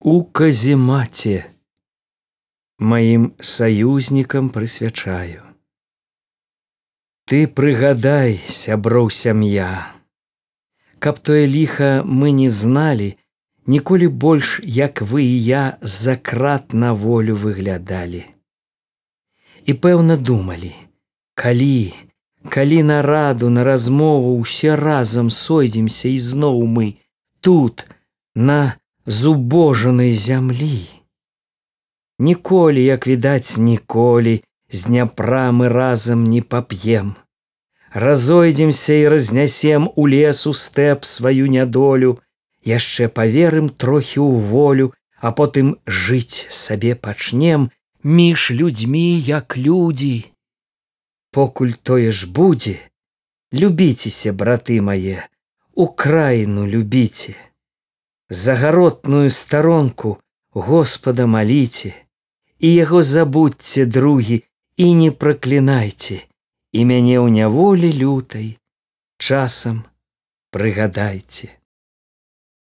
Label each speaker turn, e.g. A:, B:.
A: У каземаце маім саюзнікам прысвячаю. Ты прыгадай, сяброў сям'я, Каб тое ліха мы не зналі, ніколі больш, як вы і я за крат на волю выглядалі. І пэўна думалі, калі, калі на раду на размову ўсе разам сойдземся і зноў мы тут на зубожанай зямлі. Ніколі, як відаць, ніколі з дняпра мы разам не пап'ем. Разойдземся і разнясем у лесу стэп сваю нядолю, яшчэ паверым трохі ў волю, а потым жыць сабе пачнем між людзьмі як людзі. Покуль тое ж будзе, любіцеся, браты мае, Украіну любіце. Загаротную старонку Господа маліце, і яго забудьце другі і не праклінайце, і мяне ў няволі лютай, часам прыгадайце.